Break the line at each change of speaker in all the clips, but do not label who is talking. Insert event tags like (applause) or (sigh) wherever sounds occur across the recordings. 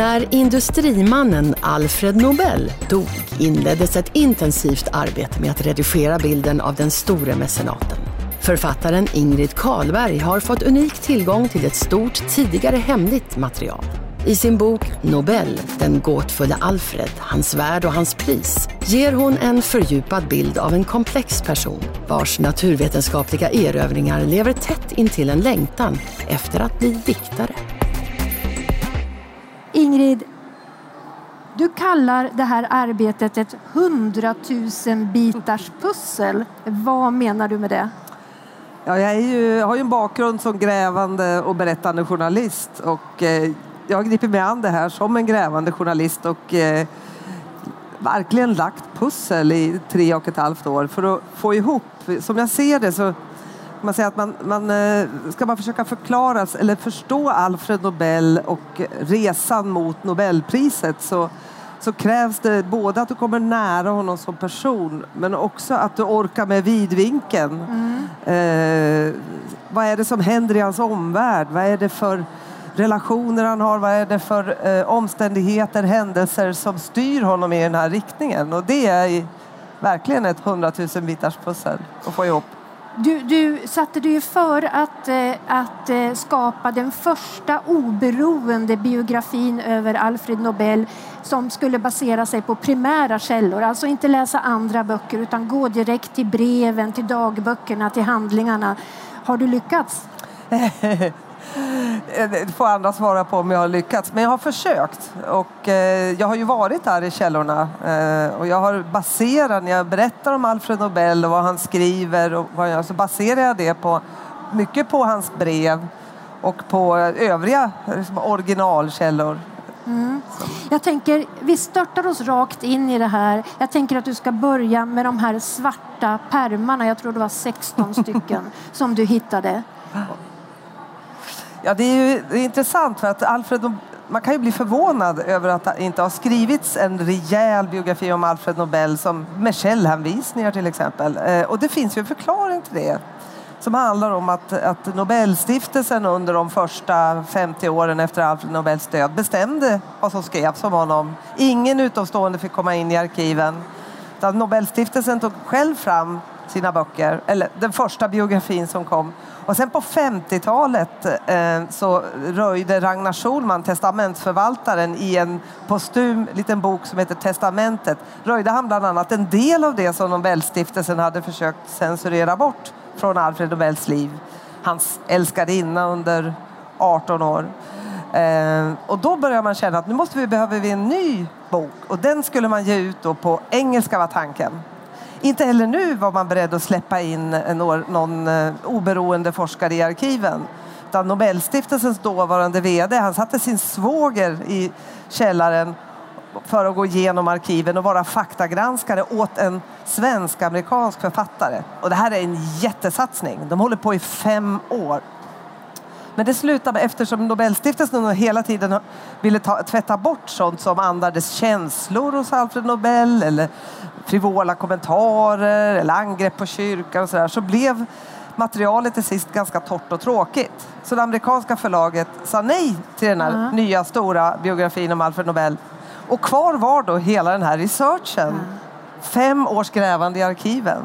När industrimannen Alfred Nobel dog inleddes ett intensivt arbete med att redigera bilden av den store mecenaten. Författaren Ingrid Karlberg har fått unik tillgång till ett stort, tidigare hemligt material. I sin bok Nobel, den gåtfulla Alfred, hans värld och hans pris ger hon en fördjupad bild av en komplex person vars naturvetenskapliga erövringar lever tätt intill en längtan efter att bli diktare.
Ingrid, du kallar det här arbetet ett hundratusen bitars pussel. Vad menar du med det?
Ja, jag, är ju, har ju en bakgrund som grävande och berättande journalist och eh, jag har gripit mig an det här som en grävande journalist och eh, verkligen lagt pussel i tre och ett halvt år för att få ihop, som jag ser det så man säger att man, man eh, ska man försöka förklara eller förstå Alfred Nobel och resan mot Nobelpriset så, så krävs det både att du kommer nära honom som person men också att du orkar med vidvinkeln. Mm. Eh, vad är det som händer i hans omvärld? Vad är det för relationer han har? Vad är det för eh, omständigheter, händelser som styr honom i den här riktningen? Och det är verkligen ett hundratusen bitars pussel att få ihop.
Du, du satte dig för att, eh, att eh, skapa den första oberoende biografin över Alfred Nobel som skulle basera sig på primära källor, alltså inte läsa andra böcker utan gå direkt till breven, till dagböckerna, till handlingarna. Har du lyckats? (laughs)
Det får andra svara på om jag har lyckats. Men jag har försökt. Och eh, jag har ju varit där i källorna. Eh, och jag har baserat, när jag berättar om Alfred Nobel och vad han skriver, och vad jag, så baserar jag det på mycket på hans brev och på övriga liksom, originalkällor.
Mm. Jag tänker, vi störtar oss rakt in i det här. Jag tänker att du ska börja med de här svarta pärmarna. Jag tror det var 16 stycken (laughs) som du hittade.
Ja, det är ju det är intressant för att Alfred man kan ju bli förvånad över att det inte har skrivits en rejäl biografi om Alfred Nobel som med källhänvisningar till exempel. Eh, och det finns ju en förklaring till det som handlar om att, att Nobelstiftelsen under de första 50 åren efter Alfred Nobels död bestämde vad som skrevs om honom. Ingen utomstående fick komma in i arkiven. Nobelstiftelsen tog själv fram sina böcker, eller den första biografin som kom och sen på 50-talet eh, så röjde Ragnar Schulman, testamentsförvaltaren, i en postum liten bok som heter Testamentet, röjde han bland annat en del av det som Nobelstiftelsen hade försökt censurera bort från Alfred Nobels liv. Hans älskarinna under 18 år. Eh, och då börjar man känna att nu måste vi, behöver vi en ny bok och den skulle man ge ut då på engelska var tanken. Inte heller nu var man beredd att släppa in någon eh, oberoende forskare i arkiven. Utan Nobelstiftelsens dåvarande VD han satte sin svåger i källaren för att gå igenom arkiven och vara faktagranskare åt en svensk-amerikansk författare. Och det här är en jättesatsning. De håller på i fem år. Men det slutade med, eftersom Nobelstiftelsen hela tiden ville ta, tvätta bort sånt som andades känslor hos Alfred Nobel eller frivola kommentarer eller angrepp på kyrkan och sådär så blev materialet till sist ganska torrt och tråkigt. Så det amerikanska förlaget sa nej till den här mm. nya stora biografin om Alfred Nobel. Och kvar var då hela den här researchen. Mm. Fem års grävande i arkiven.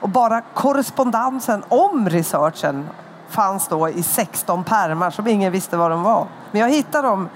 Och bara korrespondensen om researchen fanns då i 16 pärmar som ingen visste vad de var. Men jag hittade dem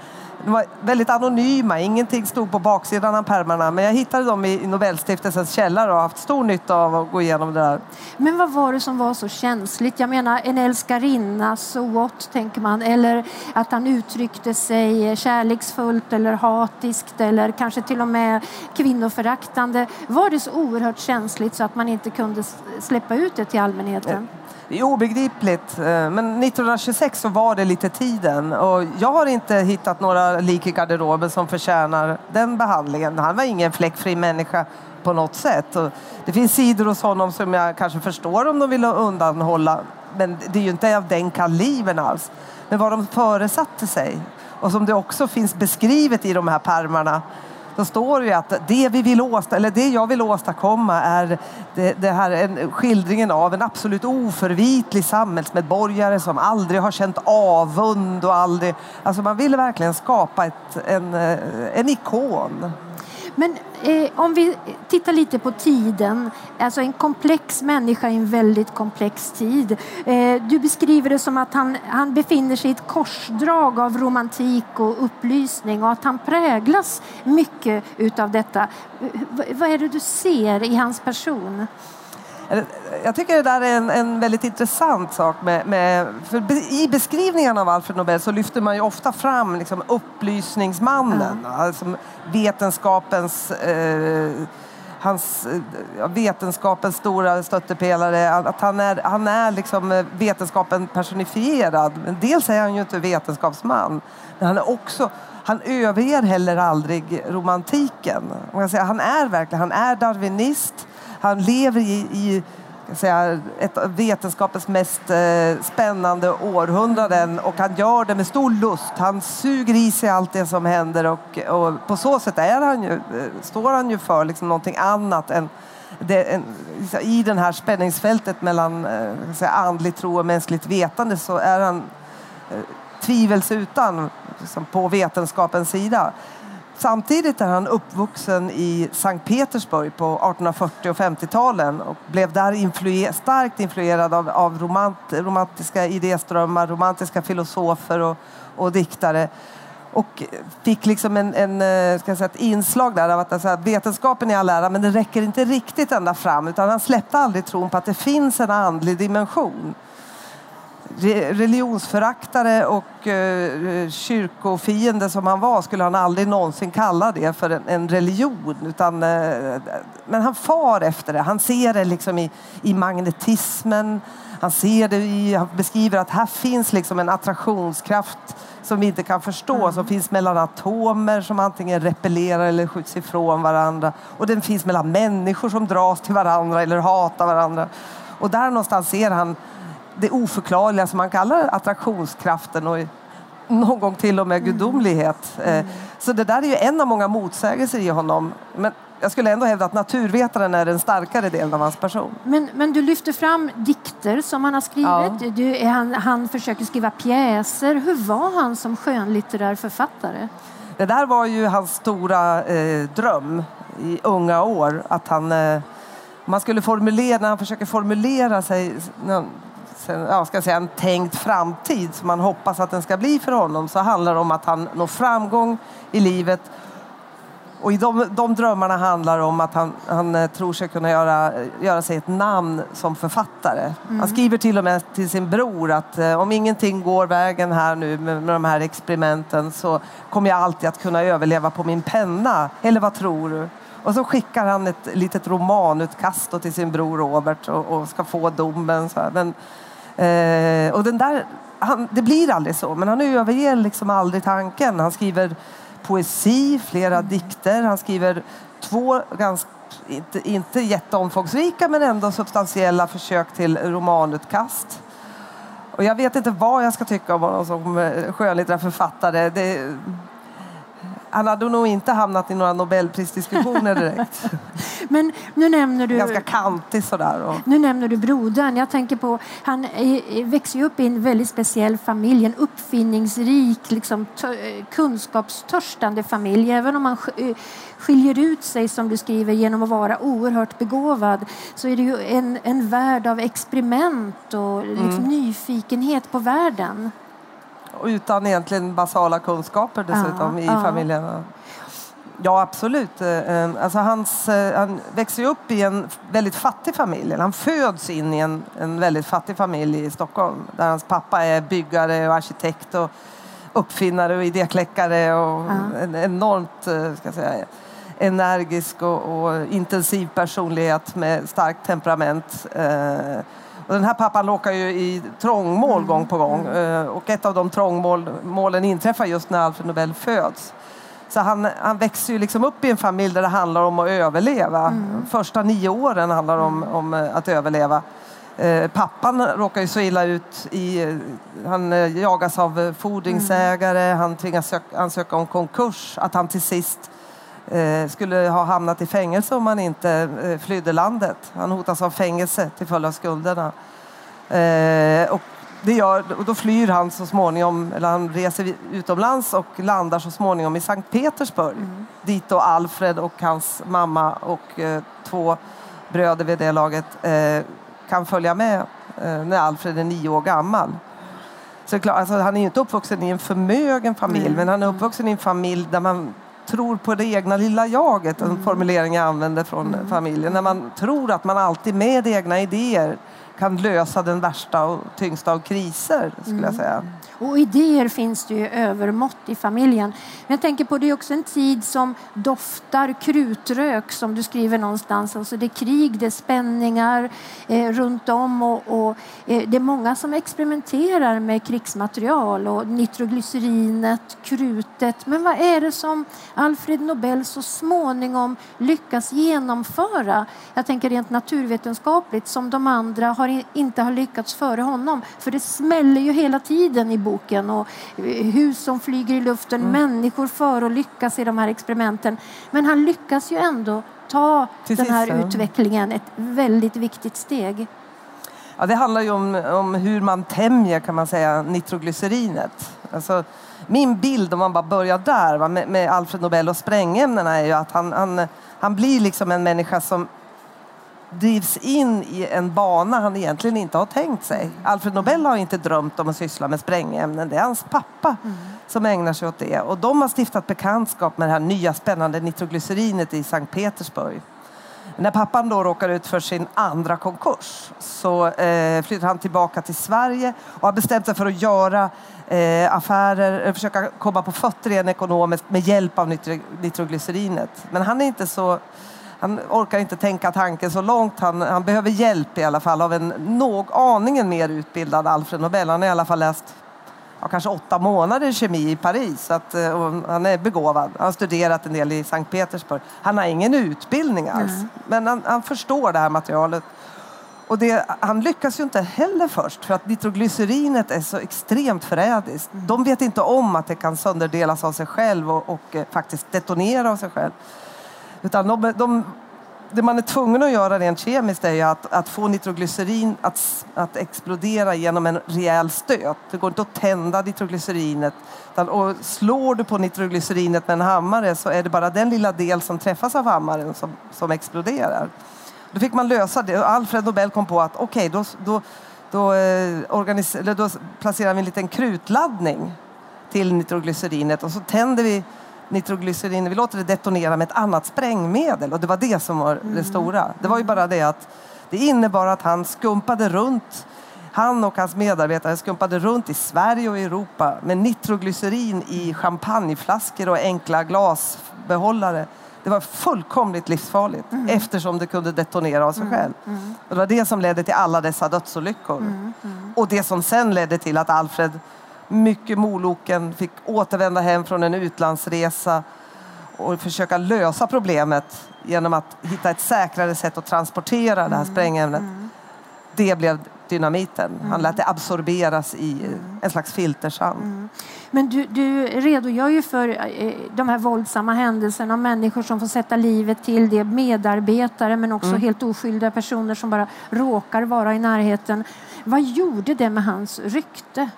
de var väldigt anonyma, ingenting stod på baksidan av pärmarna. Men jag hittade dem i Nobelstiftelsens källare och har haft stor nytta av att gå igenom det där.
Men vad var det som var så känsligt? Jag menar en älskarinna, so what, tänker man. Eller att han uttryckte sig kärleksfullt eller hatiskt eller kanske till och med kvinnoföraktande. Var det så oerhört känsligt så att man inte kunde släppa ut det till allmänheten?
Det är obegripligt. Eh, men 1926 så var det lite tiden. Och jag har inte hittat några lik i garderoben som förtjänar den behandlingen. Han var ingen fläckfri människa på något sätt. Och det finns sidor hos honom som jag kanske förstår om de vill undanhålla. Men det är ju inte av den kalibern alls. Men vad de föresatte sig och som det också finns beskrivet i de här pärmarna då står det ju att det, vi vill åsta, eller det jag vill åstadkomma är det, det här, en, skildringen av en absolut oförvitlig samhällsmedborgare som aldrig har känt avund och aldrig... Alltså man vill verkligen skapa ett, en, eh, en ikon.
Men eh, om vi tittar lite på tiden, alltså en komplex människa i en väldigt komplex tid. Eh, du beskriver det som att han, han befinner sig i ett korsdrag av romantik och upplysning och att han präglas mycket utav detta. Eh, v vad är det du ser i hans person?
Jag tycker det där är en, en väldigt intressant sak. Med, med I beskrivningen av Alfred Nobel så lyfter man ju ofta fram liksom upplysningsmannen. Mm. Alltså vetenskapens, eh, hans, ja, vetenskapens stora stöttepelare. Att han är, han är liksom eh, vetenskapen personifierad. Men dels är han ju inte vetenskapsman, men han är också han överger heller aldrig romantiken. Man kan säga, han är verkligen han är darwinist han lever i, i säga, ett av vetenskapens mest eh, spännande århundraden och han gör det med stor lust. Han suger i sig allt det som händer och, och på så sätt är han ju, eh, står han ju för liksom någonting annat än det, en, I det här spänningsfältet mellan eh, säga, andlig tro och mänskligt vetande så är han eh, tvivelsutan liksom, på vetenskapens sida. Samtidigt är han uppvuxen i Sankt Petersburg på 1840 och 50-talen och blev där influer starkt influerad av, av romant romantiska idéströmmar, romantiska filosofer och, och diktare. Och fick liksom en, en eh, ska säga, ett inslag där av att alltså, vetenskapen är all ära men det räcker inte riktigt ända fram utan han släppte aldrig tron på att det finns en andlig dimension religionsföraktare och eh, kyrkofiende som han var skulle han aldrig någonsin kalla det för en, en religion. Utan, eh, men han far efter det. Han ser det liksom i, i magnetismen. Han ser det i, han beskriver att här finns liksom en attraktionskraft som vi inte kan förstå, mm. som finns mellan atomer som antingen repellerar eller skjuts ifrån varandra. Och den finns mellan människor som dras till varandra eller hatar varandra. Och där någonstans ser han det oförklarliga som man kallar attraktionskraften och någon gång till och med mm. gudomlighet. Mm. Så det där är ju en av många motsägelser i honom. Men jag skulle ändå hävda att naturvetaren är den starkare delen av hans person.
Men, men du lyfter fram dikter som han har skrivit. Ja. Du, han, han försöker skriva pjäser. Hur var han som skönlitterär författare?
Det där var ju hans stora eh, dröm i unga år. Att han, eh, man skulle formulera, när han försöker formulera sig ja, ska säga, en tänkt framtid som man hoppas att den ska bli för honom så handlar det om att han når framgång i livet. Och i de, de drömmarna handlar om att han, han eh, tror sig kunna göra, göra sig ett namn som författare. Mm. Han skriver till och med till sin bror att eh, om ingenting går vägen här nu med, med de här experimenten så kommer jag alltid att kunna överleva på min penna. Eller vad tror du? Och så skickar han ett litet romanutkast till sin bror Robert och, och ska få domen. Så här. Men Eh, och den där, han, det blir aldrig så, men han överger liksom aldrig tanken. Han skriver poesi, flera dikter, han skriver två ganska inte, inte jätteomfångsrika men ändå substantiella försök till romanutkast. Och jag vet inte vad jag ska tycka om honom som eh, skönlitterär författare. Det, han hade nog inte hamnat i några nobelprisdiskussioner direkt. (laughs)
Men nu nämner du...
Ganska kantig sådär. Och...
Nu nämner du brodern. Jag tänker på, han växer upp i en väldigt speciell familj. En uppfinningsrik, liksom, kunskapstörstande familj. Även om han skiljer ut sig, som du skriver, genom att vara oerhört begåvad så är det ju en, en värld av experiment och liksom, mm. nyfikenhet på världen.
Och utan egentligen basala kunskaper dessutom ja, i ja. familjen. Ja, absolut. Eh, eh, alltså hans, eh, han växer upp i en väldigt fattig familj. Han föds in i en, en väldigt fattig familj i Stockholm där hans pappa är byggare och arkitekt och uppfinnare och idékläckare och ja. en enormt ska säga, energisk och, och, intensiv personlighet med starkt temperament. Och den här pappan råkar ju i trångmål mm. gång på gång mm. och ett av de trångmålen inträffar just när Alfred Nobel föds. Så han, han växer ju liksom upp i en familj där det handlar om att överleva. Mm. Första nio åren handlar om, om eh, att överleva. Eh, pappan råkar ju så illa ut. I, eh, han eh, jagas av fordringsägare, mm. han tvingas söka, ansöka om konkurs. Att han till sist eh, skulle ha hamnat i fängelse om han inte eh, flydde landet. Han hotas av fängelse till följd av skulderna. Och det gör, och då flyr han så småningom, eller han reser utomlands och landar så småningom i Sankt Petersburg. Mm. Dit då Alfred och hans mamma och eh, två bröder vid det laget eh, kan följa med eh, när Alfred är nio år gammal. Så klart, alltså, han är ju inte uppvuxen i en förmögen familj, mm. men han är uppvuxen i en familj där man tror på det egna lilla jaget, en mm. formulering jag använder från mm. familjen. När man tror att man alltid med egna idéer kan lösa den värsta och tyngsta av kriser, skulle mm. jag säga.
Och idéer finns det ju övermått i familjen. Men jag tänker på det är också en tid som doftar krutrök som du skriver någonstans. Alltså det är krig, det är spänningar eh, runt om och, och eh, det är många som experimenterar med krigsmaterial och nitroglycerinet, krutet. Men vad är det som Alfred Nobel så småningom lyckas genomföra? Jag tänker rent naturvetenskapligt som de andra har, inte har lyckats före honom. För det smäller ju hela tiden i boken och hus som flyger i luften, mm. människor för att lyckas i de här experimenten. Men han lyckas ju ändå ta Till den här sist, utvecklingen ett väldigt viktigt steg.
Ja, det handlar ju om, om hur man tämjer kan man säga nitroglycerinet. Alltså, min bild, om man bara börjar där va, med, med Alfred Nobel och sprängämnena är ju att han, han, han blir liksom en människa som drivs in i en bana han egentligen inte har tänkt sig. Alfred Nobel har inte drömt om att syssla med sprängämnen. Det är hans pappa mm. som ägnar sig åt det. Och de har stiftat bekantskap med det här nya spännande nitroglycerinet i Sankt Petersburg. När pappan då råkar ut för sin andra konkurs så eh, flyttar han tillbaka till Sverige och har bestämt sig för att göra eh, affärer, eh, försöka komma på fötter igen ekonomiskt med hjälp av nitroglycerinet. Men han är inte så han orkar inte tänka tanken så långt. Han, han behöver hjälp i alla fall av en nog, aningen mer utbildad Alfred Nobel. Han har i alla fall läst ja, kanske åtta månader kemi i Paris. Så att, eh, han är begåvad. Han har studerat en del i Sankt Petersburg. Han har ingen utbildning alls. Mm. Men han, han, förstår det här materialet. Och det, han lyckas ju inte heller först för att nitroglycerinet är så extremt förrädiskt. Mm. De vet inte om att det kan sönderdelas av sig själv och, och eh, faktiskt detonera av sig själv. Utan de, de, det man är tvungen att göra rent kemiskt är att, att få nitroglycerin att, att explodera genom en rejäl stöt. Det går inte att tända nitroglycerinet. Och slår du på nitroglycerinet med en hammare så är det bara den lilla del som träffas av hammaren som, som exploderar. Då fick man lösa det. Alfred Nobel kom på att okej, okay, då, då, då, eh, då placerar vi en liten krutladdning till nitroglycerinet och så tänder vi nitroglycerin, vi låter det detonera med ett annat sprängmedel och det var det som var det mm. stora. Det var ju bara det att det innebar att han skumpade runt han och hans medarbetare skumpade runt i Sverige och Europa med nitroglycerin i champagneflaskor och enkla glasbehållare. Det var fullkomligt livsfarligt mm. eftersom det kunde detonera av sig mm. själv. Mm. Det var det som ledde till alla dessa dödsolyckor. Mm. mm. Och det som sen ledde till att Alfred mycket moloken, fick återvända hem från en utlandsresa och försöka lösa problemet genom att hitta ett säkrare sätt att transportera det här mm. sprängämnet. Mm. Det blev dynamiten. Han mm. lät det absorberas i en slags filtersand. Mm.
Men du, du redogör ju för eh, de här våldsamma händelserna, människor som får sätta livet till det, medarbetare men också mm. helt oskyldiga personer som bara råkar vara i närheten. Vad gjorde det med hans rykte?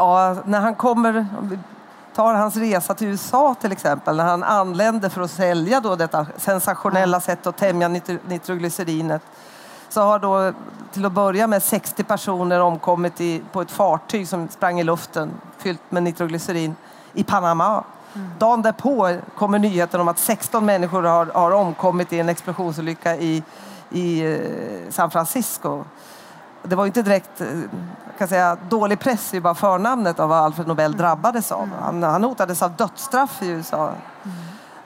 Ja, när han kommer, tar hans resa till USA till exempel, när han anländer för att sälja då detta sensationella sätt att tämja nitroglycerinet så har då till att börja med 60 personer omkommit i, på ett fartyg som sprang i luften fyllt med nitroglycerin i Panama. Mm. Dagen därpå kommer nyheten om att 16 människor har, har omkommit i en explosionsolycka i, i eh, San Francisco det var inte direkt eh, kan säga, dålig press i bara förnamnet av vad Alfred Nobel mm. drabbades av. Han, han hotades av dödsstraff i USA. Mm.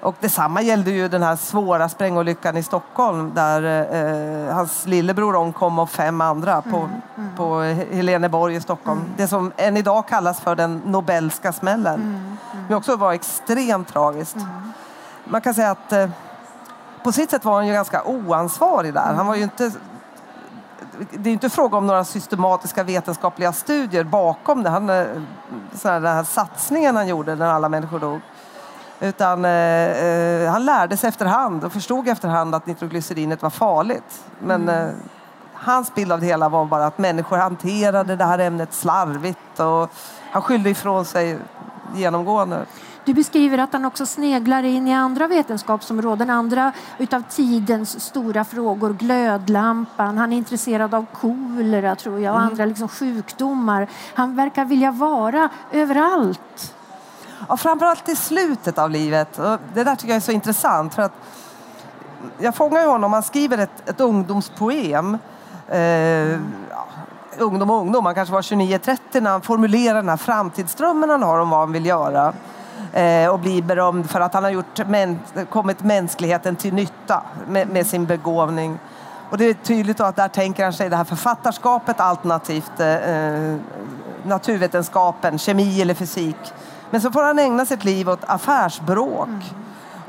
Och detsamma gällde ju den här svåra sprängolyckan i Stockholm där eh, hans lillebror omkom och fem andra på, mm. Mm. på Heleneborg i Stockholm. Mm. Det som än idag kallas för den Nobelska smällen. Mm. Men också var extremt tragiskt. Man kan säga att eh, på sitt sätt var han ju ganska oansvarig där. Han var ju inte det är inte fråga om några systematiska vetenskapliga studier bakom det. Han, eh, så här, den här satsningen han gjorde när alla människor dog. Utan eh, eh, han lärde sig efterhand och förstod efterhand att nitroglycerinet var farligt. Men eh, hans bild av det hela var bara att människor hanterade det här ämnet slarvigt och han skyllde ifrån sig genomgående.
Du beskriver att han också sneglar in i andra vetenskapsområden, andra utav tidens stora frågor, glödlampan, han är intresserad av kolera tror jag och
Mm.
andra liksom sjukdomar. Han verkar vilja vara överallt.
Ja, framförallt i slutet av livet. Det där tycker jag är så intressant. För att jag fångar ju honom, han skriver ett, ett ungdomspoem. Eh, ja, ungdom och ungdom, han kanske var 29-30 när han formulerar den här framtidsdrömmen han har om vad han vill göra. Eh, och blir berömd för att han har gjort kommit mänskligheten till nytta med, med sin begåvning. Och det är tydligt att där tänker han sig det här författarskapet alternativt eh, eh, naturvetenskapen, kemi eller fysik. Men så får han ägna sitt liv åt affärsbråk mm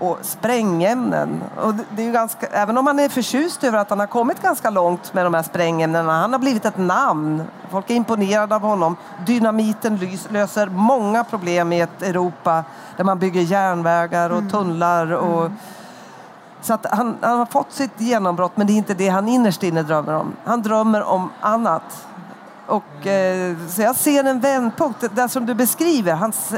och sprängämnen. Och det är ju ganska, även om han är förtjust över att han har kommit ganska långt med de här sprängämnena, han har blivit ett namn. Folk är imponerade av honom. Dynamiten löser många problem i ett Europa där man bygger järnvägar och tunnlar. Och, så att han, han har fått sitt genombrott, men det är inte det han innerst inne drömmer om. Han drömmer om annat. Och, eh, så jag ser en vändpunkt, det där som du beskriver, hans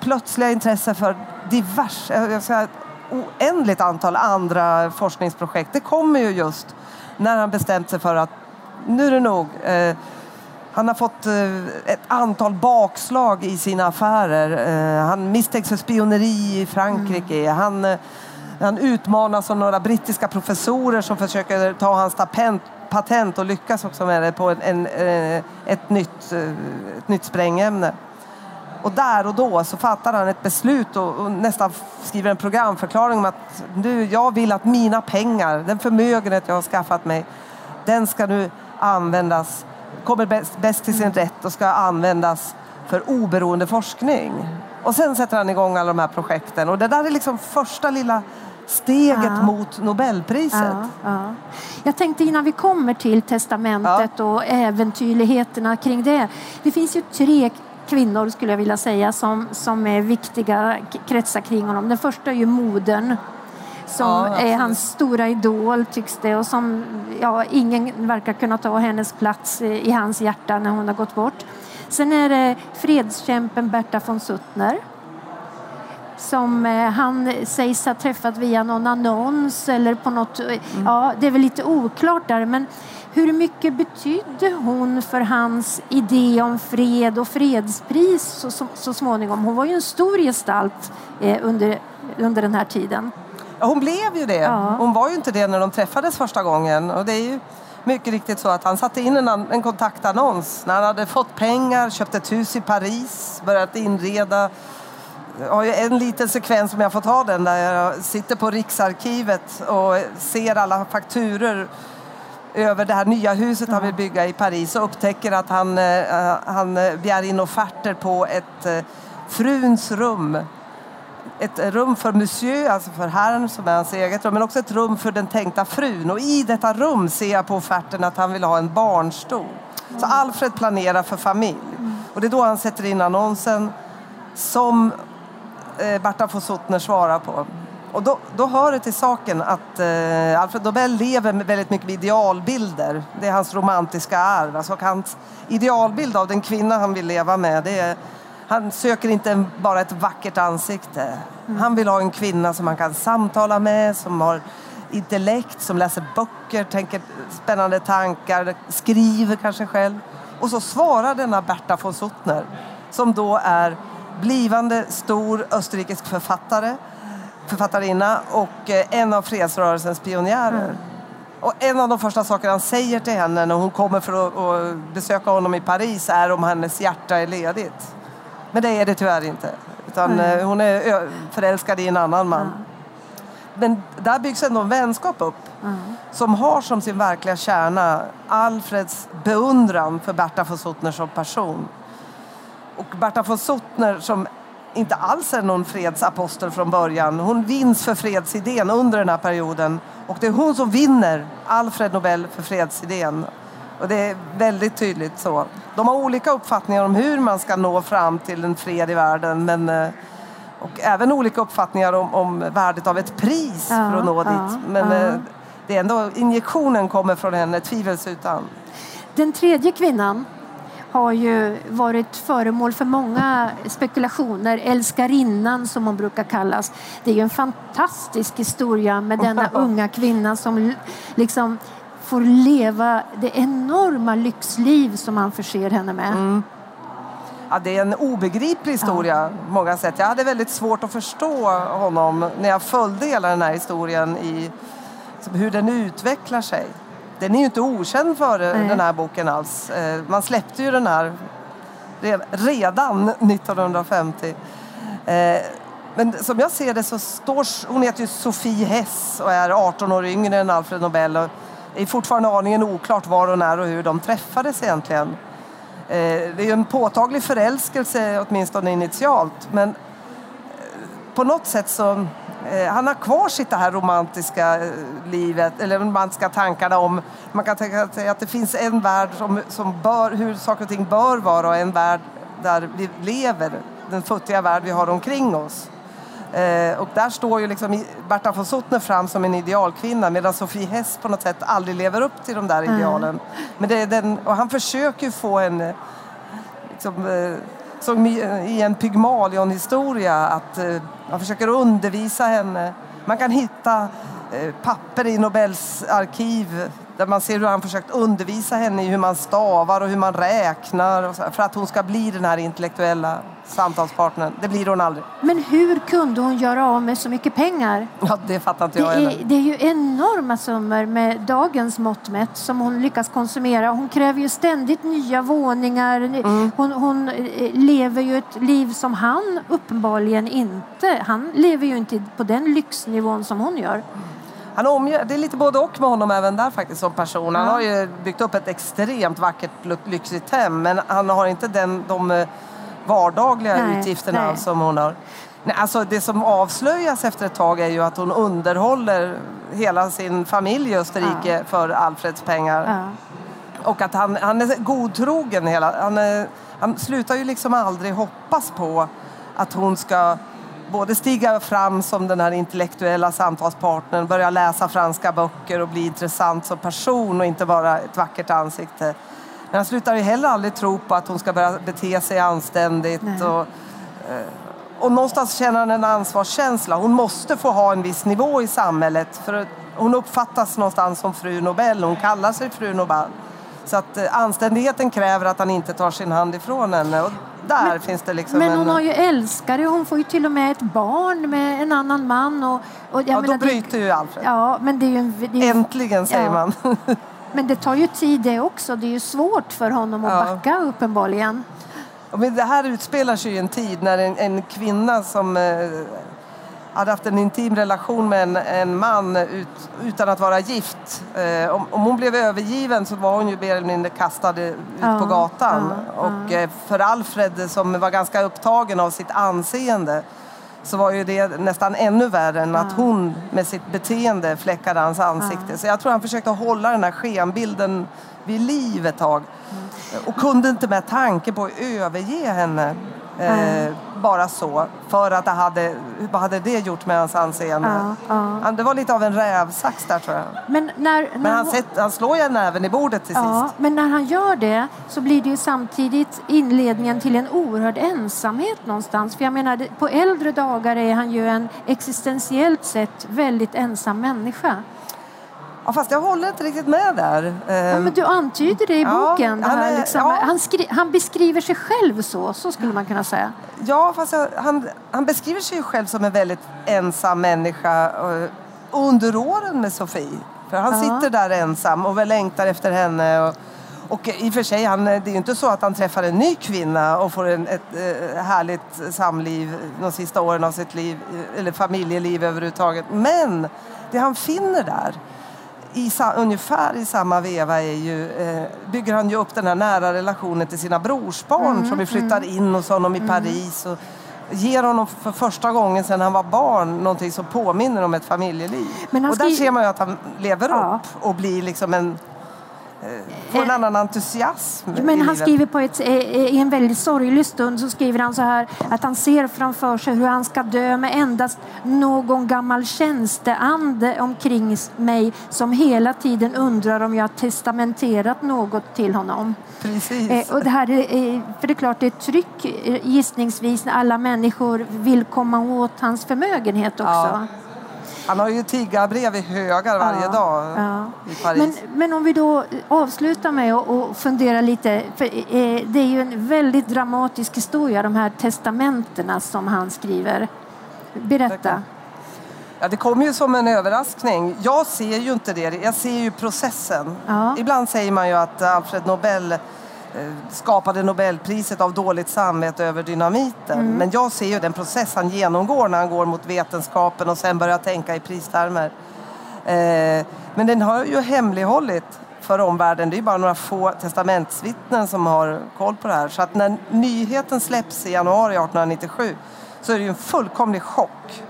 plötsliga intresse för divers, jag ett oändligt antal andra forskningsprojekt. Det kommer ju just när han bestämt sig för att nu är det nog. Eh, han har fått eh, ett antal bakslag i sina affärer. Eh, han misstänks för spioneri i Frankrike. Han, eh, han utmanas av några brittiska professorer som försöker ta hans patent, patent och lyckas också med det på en, en, ett, nytt, ett nytt sprängämne. Och där och då så fattar han ett beslut och, och nästan skriver en programförklaring om att nu, jag vill att mina pengar, den förmögenhet jag har skaffat mig, den ska nu användas, kommer bäst, bäst till sin rätt och ska användas för oberoende forskning. Och sen sätter han igång alla de här projekten och det där är liksom första lilla steget
Ja.
mot Nobelpriset.
Ja, ja. Jag tänkte innan vi kommer till testamentet och äventyrligheterna kring det. Det finns ju tre kvinnor skulle jag vilja säga som, som är viktiga kretsar kring honom. Den första är ju modern som
Ja,
är hans stora idol tycks det och som ja, ingen verkar kunna ta hennes plats i, i hans hjärta när hon har gått bort. Sen är det fredskämpen Berta von Suttner som eh, han sägs ha träffat via någon annons eller på något... eh, Ja, det är väl lite oklart där, men hur mycket betydde hon för hans idé om fred och fredspris så, så, så småningom? Hon var ju en stor gestalt eh, under, under den här tiden.
Ja, hon blev ju det.
Ja.
Hon var ju inte det när de träffades första gången. Och det är ju mycket riktigt så att han satte in en, en kontaktannons när han hade fått pengar, köpt ett hus i Paris, börjat inreda. Jag har ju en liten sekvens, om jag får ta den, där jag sitter på Riksarkivet och ser alla fakturer över det här nya huset han vill bygga i Paris och upptäcker att han, eh, han eh, begär in offerter på ett eh, fruns rum ett rum för monsieur, alltså för herrn som är hans eget rum, men också ett rum för den tänkta frun. Och i detta rum ser jag på offerten att han vill ha en barnstol. Så Alfred planerar för familj. Och det är då han sätter in annonsen som eh, Berta von Suttner svarar på. Och då, då hör det till saken att eh, Alfred Nobel lever med väldigt mycket med idealbilder. Det är hans romantiska arv. Alltså hans idealbild av den kvinna han vill leva med, det är han söker inte bara ett vackert ansikte. Han vill ha en kvinna som han kan samtala med, som har intellekt, som läser böcker, tänker spännande tankar, skriver kanske själv. Och så svarar denna Berta von Suttner, som då är blivande stor österrikisk författare, författarinna och eh, en av fredsrörelsens pionjärer. Och en av de första sakerna han säger till henne när hon kommer för att, besöka honom i Paris är om hennes hjärta är ledigt. Men det är det tyvärr inte. Utan eh, hon är förälskad i en annan man. Men där byggs ändå en vänskap upp som har som sin verkliga kärna Alfreds beundran för Berta von Suttner som person. Och Berta von Suttner som inte alls är någon fredsapostel från början. Hon vinns för fredsidén under den här perioden. Och det är hon som vinner Alfred Nobel för fredsidén. Och det är väldigt tydligt så. De har olika uppfattningar om hur man ska nå fram till en fred i världen. Men, eh, och även olika uppfattningar om, om värdet av ett pris
Ja,
för att nå
ja,
dit. Men
ja.
eh, det är ändå, injektionen kommer från henne, tvivelsutan.
Den tredje kvinnan har ju varit föremål för många spekulationer. Älskarinnan som hon brukar kallas. Det är ju en fantastisk historia med denna (laughs) unga kvinna som liksom får leva det enorma lyxliv som han förser henne med.
Ja, det är en obegriplig historia på många sätt. Jag hade väldigt svårt att förstå honom när jag följde hela den här historien i hur den utvecklar sig. Den är ju inte okänd före
Nej.
den här boken alls. Eh, Man släppte ju den här re- redan (laughs) 1950. Eh, Men som jag ser det så står, hon heter ju Sofie Hess och är 18 år yngre än Alfred Nobel. Och det är fortfarande aningen oklart var hon är och hur de träffades egentligen. Eh, Det är ju en påtaglig förälskelse åtminstone initialt. Men på något sätt så eh, han har kvar sitt det här romantiska eh, livet, eller romantiska tankarna om, man kan tänka sig att det finns en värld som, som bör, hur saker och ting bör vara och en värld där vi lever, den futtiga värld vi har omkring oss. Eh, och där står ju liksom Berta von Suttner fram som en idealkvinna medan Sofie Hess på något sätt aldrig lever upp till de där idealen. Men det är den, och han försöker få en liksom, eh, som eh, i, en Pygmalion-historia att eh, man försöker undervisa henne. Man kan hitta eh, papper i Nobels arkiv där man ser hur han försökt undervisa henne i hur man stavar och hur man räknar för att hon ska bli den här intellektuella samtalspartnern. Det blir hon aldrig.
Men hur kunde hon göra av med så mycket pengar?
Ja, det fattar inte
Det
jag
är, det är ju enorma summor med dagens mått mätt som hon lyckas konsumera. Hon kräver ju ständigt nya våningar.
Mm.
Hon, hon eh, lever ju ett liv som han uppenbarligen inte... Han lever ju inte på den lyxnivån som hon gör.
Han omger, det är lite både och med honom även där faktiskt som person. Han har ju byggt upp ett extremt vackert ly- lyxigt hem men han har inte den, de eh, vardagliga
Nej,
utgifterna
nej.
som hon har. Nej, alltså det som avslöjas efter ett tag är ju att hon underhåller hela sin familj i Österrike för Alfreds pengar.
Ja.
Och att han, han är godtrogen hela... Han, är, han slutar ju liksom aldrig hoppas på att hon ska både stiga fram som den här intellektuella samtalspartnern, börja läsa franska böcker och bli intressant som person och inte bara ett vackert ansikte. Men han slutar ju heller aldrig tro på att hon ska börja bete sig anständigt.
Nej.
Och, eh, och någonstans känner han en ansvarskänsla. Hon måste få ha en viss nivå i samhället. För hon uppfattas någonstans som fru Nobel. Hon kallar sig fru Nobel. Så att eh, anständigheten kräver att han inte tar sin hand ifrån henne. Och där finns det liksom
Men
en...
hon har ju älskare. Hon får ju till och med ett barn med en annan man. Och, och
ja, då
menar, det-
bryter ju Alfred.
Ja, men det är ju en...
Äntligen, säger
Ja.
man. (laughs)
men det tar ju tid det också. Det är ju svårt för honom att
Ja.
backa uppenbarligen.
Men det här utspelar sig i en tid när en, en kvinna som eh, hade haft en intim relation med en, en man ut, utan att vara gift. Eh, om, om hon blev övergiven så var hon ju mer eller mindre kastad ut
Ja,
på gatan.
ja,
och eh, för Alfred som var ganska upptagen av sitt anseende så var ju det nästan ännu värre än att hon med sitt beteende fläckade hans ansikte. Så jag tror han försökte hålla den här skenbilden vid liv ett tag. Och kunde inte med tanke på att överge henne eh, bara så. För att det hade, vad hade det gjort med hans anseende?
Ja, ja.
Det var lite av en rävsax där tror jag.
Men, när, när
Men han, sätt, han slår ju näven i bordet till
Ja,
sist.
men när han gör det så blir det ju samtidigt inledningen till en oerhörd ensamhet någonstans. För jag menar, på äldre dagar är han ju en existentiellt sett väldigt ensam människa.
Ja, fast jag håller inte riktigt med där.
Ja, men du antyder det i
Ja,
boken. Det
han är-
liksom,
ja.
han, skri- han beskriver sig själv så, så skulle man kunna säga.
Ja, fast jag, han, han beskriver sig själv som en väldigt ensam människa eh, under åren med Sofie. För han
Ja.
sitter där ensam och väl längtar efter henne. Och, och i och för sig, han, det är ju inte så att han träffar en ny kvinna och får en, ett eh, härligt samliv de sista åren av sitt liv, eh, eller familjeliv överhuvudtaget. Men det han finner där i ungefär i samma veva är ju, eh, bygger han ju upp den här nära relationen till sina brorsbarn som vi flyttar in hos honom i Paris. Och ger honom för första gången sedan han var barn någonting som påminner om ett familjeliv. Och där ser man ju att han lever
Ja.
upp och blir liksom en, eh, får en annan entusiasm
Men han skriver på ett, eh, i en väldigt sorglig stund så skriver han så här att han ser framför sig hur han ska dö med endast någon gammal tjänsteande omkring mig som hela tiden undrar om jag testamenterat något till honom.
Precis.
Eh, och det här är, eh, för det är klart det är ett tryck eh, gissningsvis när alla människor vill komma åt hans förmögenhet också.
Ja. Han har ju tiggarbrev i högar varje
Ja,
dag
ja.
i Paris.
Men, men om vi då avslutar med att fundera lite. För, eh, det är ju en väldigt dramatisk historia, de här testamentena som han skriver. Berätta.
Ja, det kom ju som en överraskning. Jag ser ju inte det, jag ser ju processen.
Ja.
Ibland säger man ju att Alfred Nobel skapade Nobelpriset av dåligt samvete över dynamiten.
Mm.
Men jag ser ju den process han genomgår när han går mot vetenskapen och sen börjar tänka i pristermer. Eh, men den har ju hemlighållit för omvärlden. Det är bara några få testamentsvittnen som har koll på det här. Så att när nyheten släpps i januari 1897 så är det ju en fullkomlig chock.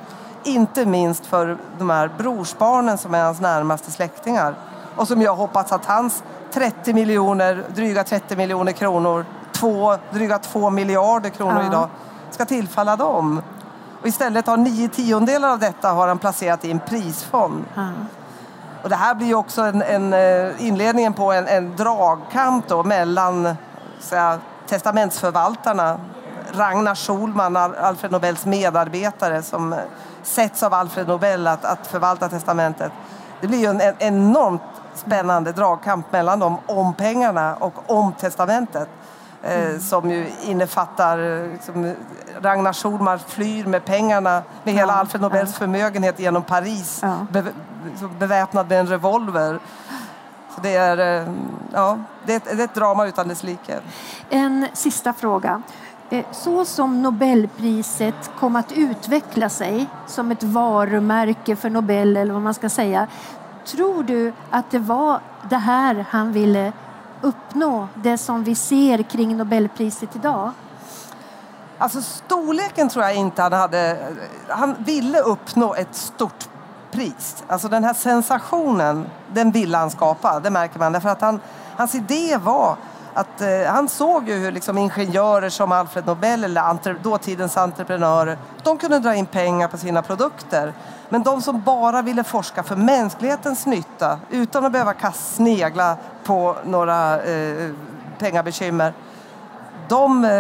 Inte minst för de här brorsbarnen som är hans närmaste släktingar. Och som jag hoppas att hans 30 miljoner, dryga 30 miljoner kronor, två, dryga 2 miljarder kronor
Ja.
idag, ska tillfalla dem. Och istället har nio tiondelar av detta har han placerat i en prisfond.
Ja.
Och det här blir ju också en, en eh, inledningen på en, en dragkamp då mellan säga, testamentsförvaltarna. Ragnar Schulman, Al- Alfred Nobels medarbetare som eh, sätts av Alfred Nobel att, att förvalta testamentet. Det blir ju en, en enormt spännande dragkamp mellan dem om pengarna och om testamentet. Eh, som ju innefattar liksom, Ragnar Schulman flyr med pengarna med hela
Ja,
Alfred Nobels förmögenhet genom Paris
Ja.
be, beväpnad med en revolver. Så det är, eh, ja, det är, ett, det är ett drama utan dess like.
En sista fråga. Eh, Så som Nobelpriset kom att utveckla sig som ett varumärke för Nobel eller vad man ska säga. Tror du att det var det här han ville uppnå? Det som vi ser kring Nobelpriset idag?
Alltså storleken tror jag inte han hade. Han ville uppnå ett stort pris. Alltså den här sensationen, den ville han skapa. Det märker man. Därför att han, hans idé var att eh, han såg ju hur liksom ingenjörer som Alfred Nobel eller entre, dåtidens entreprenörer, de kunde dra in pengar på sina produkter. Men de som bara ville forska för mänsklighetens nytta utan att behöva kast, snegla på några eh, pengabekymmer de, eh,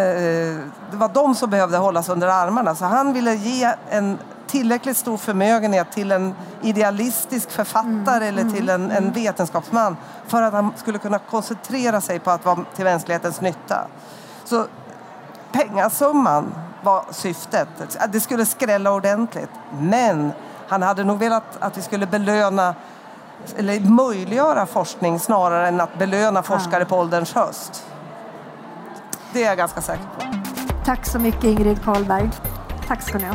det var de som behövde hållas under armarna. Så han ville ge en tillräckligt stor förmögenhet till en idealistisk författare eller till en, en vetenskapsman för att han skulle kunna koncentrera sig på att vara till mänsklighetens nytta. Så pengasumman var syftet. Det skulle skrälla ordentligt. Men han hade nog velat att vi skulle belöna eller möjliggöra forskning snarare än att belöna forskare på ålderns höst. Det är jag ganska säker på.
Tack så mycket Ingrid Karlberg. Tack ska ni ha.